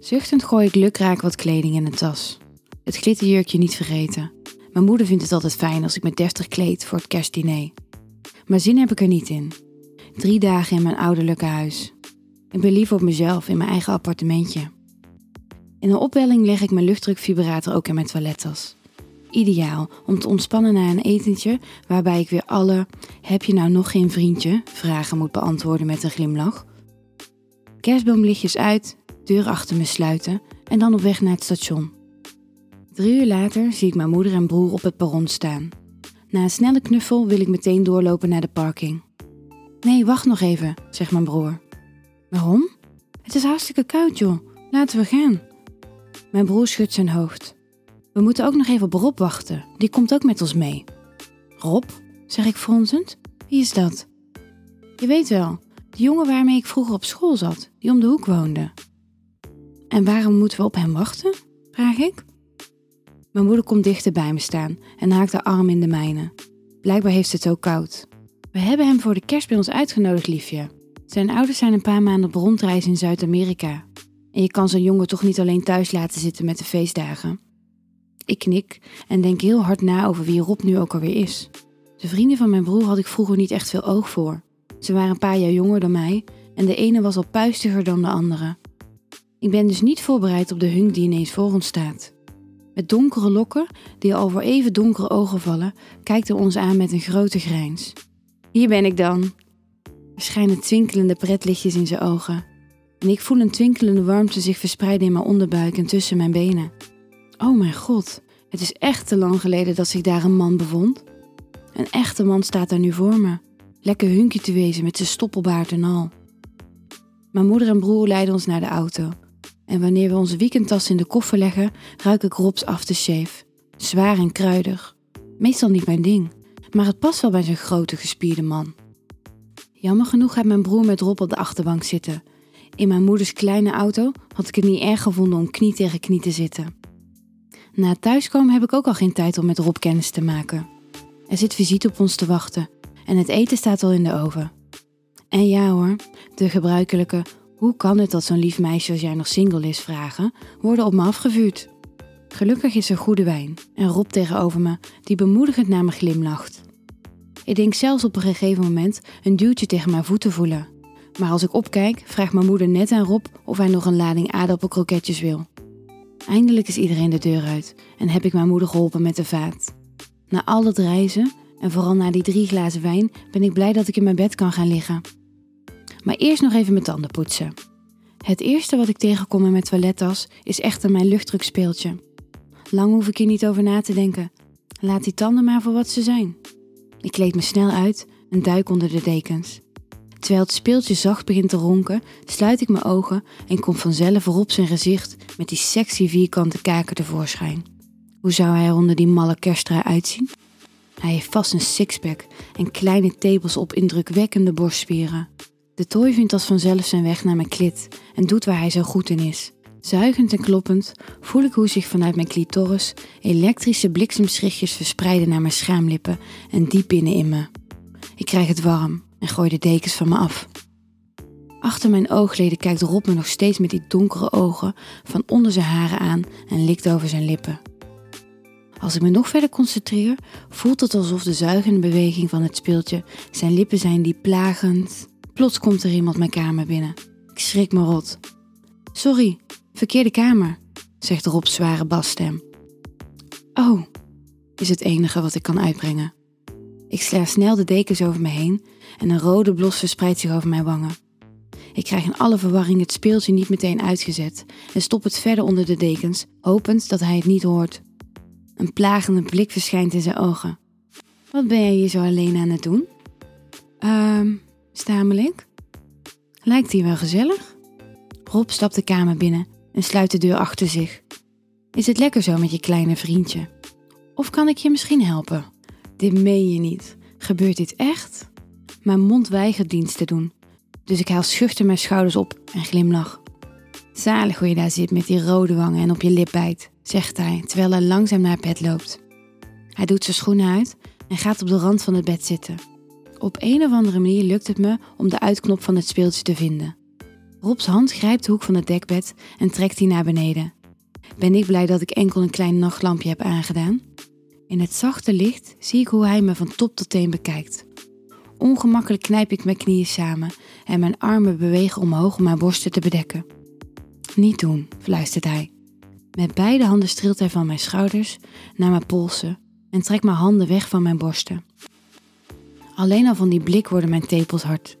Zuchtend gooi ik lukraak wat kleding in de tas. Het glitterjurkje niet vergeten. Mijn moeder vindt het altijd fijn als ik me deftig kleed voor het kerstdiner. Maar zin heb ik er niet in. Drie dagen in mijn ouderlijke huis. Ik ben liever op mezelf in mijn eigen appartementje. In een opwelling leg ik mijn luchtdrukvibrator ook in mijn toilettas. Ideaal om te ontspannen na een etentje waarbij ik weer alle heb je nou nog geen vriendje vragen moet beantwoorden met een glimlach. Kerstboomlichtjes uit, deur achter me sluiten en dan op weg naar het station. Drie uur later zie ik mijn moeder en broer op het perron staan. Na een snelle knuffel wil ik meteen doorlopen naar de parking. Nee, wacht nog even, zegt mijn broer. Waarom? Het is hartstikke koud, joh. Laten we gaan. Mijn broer schudt zijn hoofd. We moeten ook nog even op Rob wachten. Die komt ook met ons mee. Rob? zeg ik fronsend. Wie is dat? Je weet wel, de jongen waarmee ik vroeger op school zat, die om de hoek woonde. En waarom moeten we op hem wachten? vraag ik. Mijn moeder komt dichter bij me staan en haakt haar arm in de mijne. Blijkbaar heeft het ook koud. We hebben hem voor de kerst bij ons uitgenodigd, liefje. Zijn ouders zijn een paar maanden op rondreis in Zuid-Amerika. En je kan zo'n jongen toch niet alleen thuis laten zitten met de feestdagen. Ik knik en denk heel hard na over wie Rob nu ook alweer is. De vrienden van mijn broer had ik vroeger niet echt veel oog voor. Ze waren een paar jaar jonger dan mij en de ene was al puistiger dan de andere. Ik ben dus niet voorbereid op de hunk die ineens voor ons staat. Met donkere lokken, die al voor even donkere ogen vallen, kijkt hij ons aan met een grote grijns. Hier ben ik dan. Er schijnen twinkelende pretlichtjes in zijn ogen. En ik voel een twinkelende warmte zich verspreiden in mijn onderbuik en tussen mijn benen. Oh mijn god, het is echt te lang geleden dat zich daar een man bevond. Een echte man staat daar nu voor me. Lekker hunkje te wezen met zijn stoppelbaard en al. Mijn moeder en broer leiden ons naar de auto. En wanneer we onze weekendtas in de koffer leggen, ruik ik Rob's aftershave. Zwaar en kruidig. Meestal niet mijn ding, maar het past wel bij zijn grote gespierde man. Jammer genoeg gaat mijn broer met Rob op de achterbank zitten. In mijn moeders kleine auto had ik het niet erg gevonden om knie tegen knie te zitten. Na thuiskomen heb ik ook al geen tijd om met Rob kennis te maken. Er zit visite op ons te wachten en het eten staat al in de oven. En ja hoor, de gebruikelijke hoe kan het dat zo'n lief meisje als jij nog single is vragen, worden op me afgevuurd. Gelukkig is er goede wijn en Rob tegenover me die bemoedigend naar me glimlacht. Ik denk zelfs op een gegeven moment een duwtje tegen mijn voeten voelen. Maar als ik opkijk, vraagt mijn moeder net aan Rob of hij nog een lading aardappelkroketjes wil. Eindelijk is iedereen de deur uit en heb ik mijn moeder geholpen met de vaat. Na al het reizen en vooral na die drie glazen wijn ben ik blij dat ik in mijn bed kan gaan liggen. Maar eerst nog even mijn tanden poetsen. Het eerste wat ik tegenkom in mijn toilettas is echter mijn luchtdrukspeeltje. Lang hoef ik hier niet over na te denken. Laat die tanden maar voor wat ze zijn. Ik kleed me snel uit en duik onder de dekens. Terwijl het speeltje zacht begint te ronken, sluit ik mijn ogen en kom vanzelf op zijn gezicht met die sexy vierkante kaken tevoorschijn. Hoe zou hij er onder die malle kersttrui uitzien? Hij heeft vast een sixpack en kleine tepels op indrukwekkende borstspieren. De tooi vindt als vanzelf zijn weg naar mijn klit en doet waar hij zo goed in is. Zuigend en kloppend voel ik hoe zich vanuit mijn clitoris elektrische bliksemschichtjes verspreiden naar mijn schaamlippen en diep binnen in me. Ik krijg het warm en gooi de dekens van me af. Achter mijn oogleden kijkt Rob me nog steeds met die donkere ogen van onder zijn haren aan en likt over zijn lippen. Als ik me nog verder concentreer, voelt het alsof de zuigende beweging van het speeltje zijn lippen zijn die plagend. Plots komt er iemand mijn kamer binnen. Ik schrik me rot. Sorry, verkeerde kamer, zegt Rob's zware basstem. Oh, is het enige wat ik kan uitbrengen. Ik sla snel de dekens over me heen en een rode blos verspreidt zich over mijn wangen. Ik krijg in alle verwarring het speeltje niet meteen uitgezet en stop het verder onder de dekens, hopend dat hij het niet hoort. Een plagende blik verschijnt in zijn ogen. Wat ben jij hier zo alleen aan het doen? Ehm, stamel ik. Lijkt hier wel gezellig? Rob stapt de kamer binnen en sluit de deur achter zich. Is het lekker zo met je kleine vriendje? Of kan ik je misschien helpen? Dit meen je niet. Gebeurt dit echt? Mijn mond weigert dienst te doen, dus ik haal schuchter mijn schouders op en glimlach. Zalig hoe je daar zit met die rode wangen en op je lip bijt, zegt hij terwijl hij langzaam naar bed loopt. Hij doet zijn schoenen uit en gaat op de rand van het bed zitten. Op een of andere manier lukt het me om de uitknop van het speeltje te vinden. Robs hand grijpt de hoek van het dekbed en trekt die naar beneden. Ben ik blij dat ik enkel een klein nachtlampje heb aangedaan? In het zachte licht zie ik hoe hij me van top tot teen bekijkt. Ongemakkelijk knijp ik mijn knieën samen en mijn armen bewegen omhoog om mijn borsten te bedekken. Niet doen, fluistert hij. Met beide handen streelt hij van mijn schouders naar mijn polsen en trekt mijn handen weg van mijn borsten. Alleen al van die blik worden mijn tepels hard.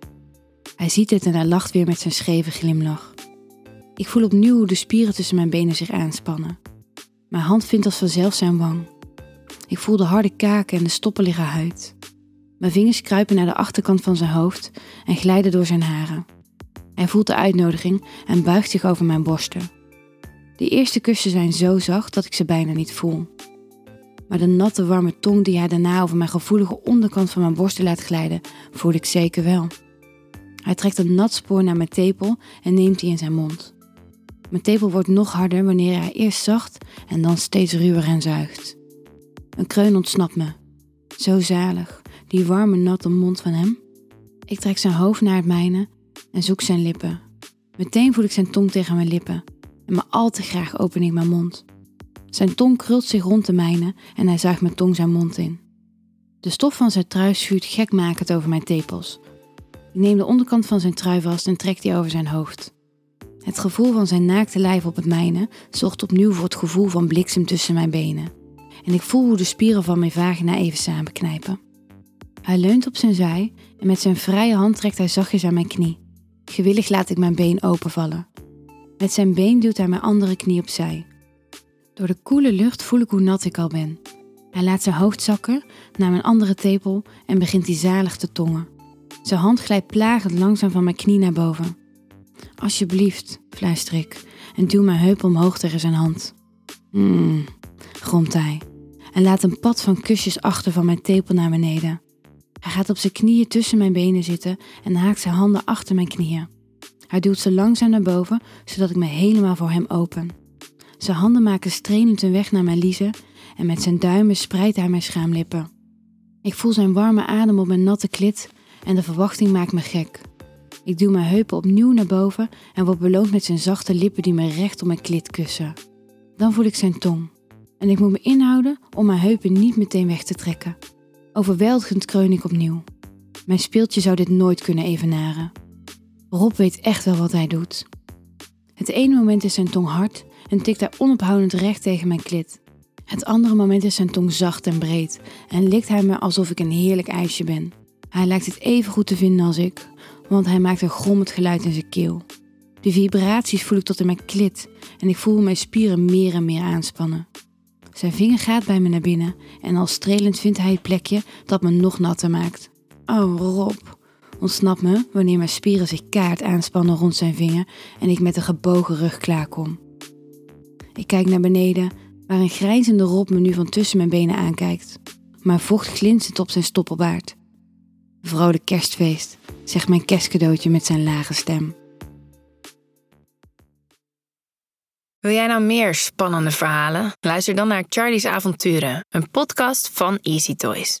Hij ziet het en hij lacht weer met zijn scheve glimlach. Ik voel opnieuw hoe de spieren tussen mijn benen zich aanspannen. Mijn hand vindt als vanzelf zijn wang. Ik voel de harde kaken en de stoppelige huid. Mijn vingers kruipen naar de achterkant van zijn hoofd en glijden door zijn haren. Hij voelt de uitnodiging en buigt zich over mijn borsten. De eerste kussen zijn zo zacht dat ik ze bijna niet voel. Maar de natte warme tong die hij daarna over mijn gevoelige onderkant van mijn borsten laat glijden, voel ik zeker wel. Hij trekt een nat spoor naar mijn tepel en neemt die in zijn mond. Mijn tepel wordt nog harder wanneer hij eerst zacht en dan steeds ruwer en zuigt. Een kreun ontsnapt me. Zo zalig, die warme natte mond van hem. Ik trek zijn hoofd naar het mijne en zoek zijn lippen. Meteen voel ik zijn tong tegen mijn lippen en maar al te graag open ik mijn mond. Zijn tong krult zich rond de mijne en hij zuigt mijn tong zijn mond in. De stof van zijn trui schuurt gekmakend over mijn tepels. Ik neem de onderkant van zijn trui vast en trek die over zijn hoofd. Het gevoel van zijn naakte lijf op het mijne zorgt opnieuw voor het gevoel van bliksem tussen mijn benen. En ik voel hoe de spieren van mijn vagina even samenknijpen. Hij leunt op zijn zij en met zijn vrije hand trekt hij zachtjes aan mijn knie. Gewillig laat ik mijn been openvallen. Met zijn been duwt hij mijn andere knie opzij. Door de koele lucht voel ik hoe nat ik al ben. Hij laat zijn hoofd zakken naar mijn andere tepel en begint die zalig te tongen. Zijn hand glijdt plagend langzaam van mijn knie naar boven. Alsjeblieft, fluister ik en duw mijn heup omhoog tegen zijn hand. Mmm, gromt hij en laat een pad van kusjes achter van mijn tepel naar beneden. Hij gaat op zijn knieën tussen mijn benen zitten en haakt zijn handen achter mijn knieën. Hij duwt ze langzaam naar boven, zodat ik me helemaal voor hem open. Zijn handen maken strelend een weg naar mijn liezen en met zijn duimen spreidt hij mijn schaamlippen. Ik voel zijn warme adem op mijn natte klit en de verwachting maakt me gek. Ik duw mijn heupen opnieuw naar boven en word beloond met zijn zachte lippen die me recht op mijn klit kussen. Dan voel ik zijn tong en ik moet me inhouden om mijn heupen niet meteen weg te trekken. Overweldigend kreun ik opnieuw. Mijn speeltje zou dit nooit kunnen evenaren. Rob weet echt wel wat hij doet. Het ene moment is zijn tong hard en tikt hij onophoudend recht tegen mijn klit. Het andere moment is zijn tong zacht en breed en likt hij me alsof ik een heerlijk ijsje ben. Hij lijkt het even goed te vinden als ik, want hij maakt een grommend geluid in zijn keel. De vibraties voel ik tot in mijn klit en ik voel mijn spieren meer en meer aanspannen. Zijn vinger gaat bij me naar binnen en al strelend vindt hij het plekje dat me nog natter maakt. Oh, Rob, ontsnapt me wanneer mijn spieren zich kaart aanspannen rond zijn vinger en ik met een gebogen rug klaarkom. Ik kijk naar beneden, waar een grijzende Rob me nu van tussen mijn benen aankijkt. Maar vocht glinstert op zijn stoppelbaard. Vrolijk kerstfeest, zegt mijn kerstcadeautje met zijn lage stem. Wil jij nou meer spannende verhalen? Luister dan naar Charlie's Avonturen, een podcast van Easy Toys.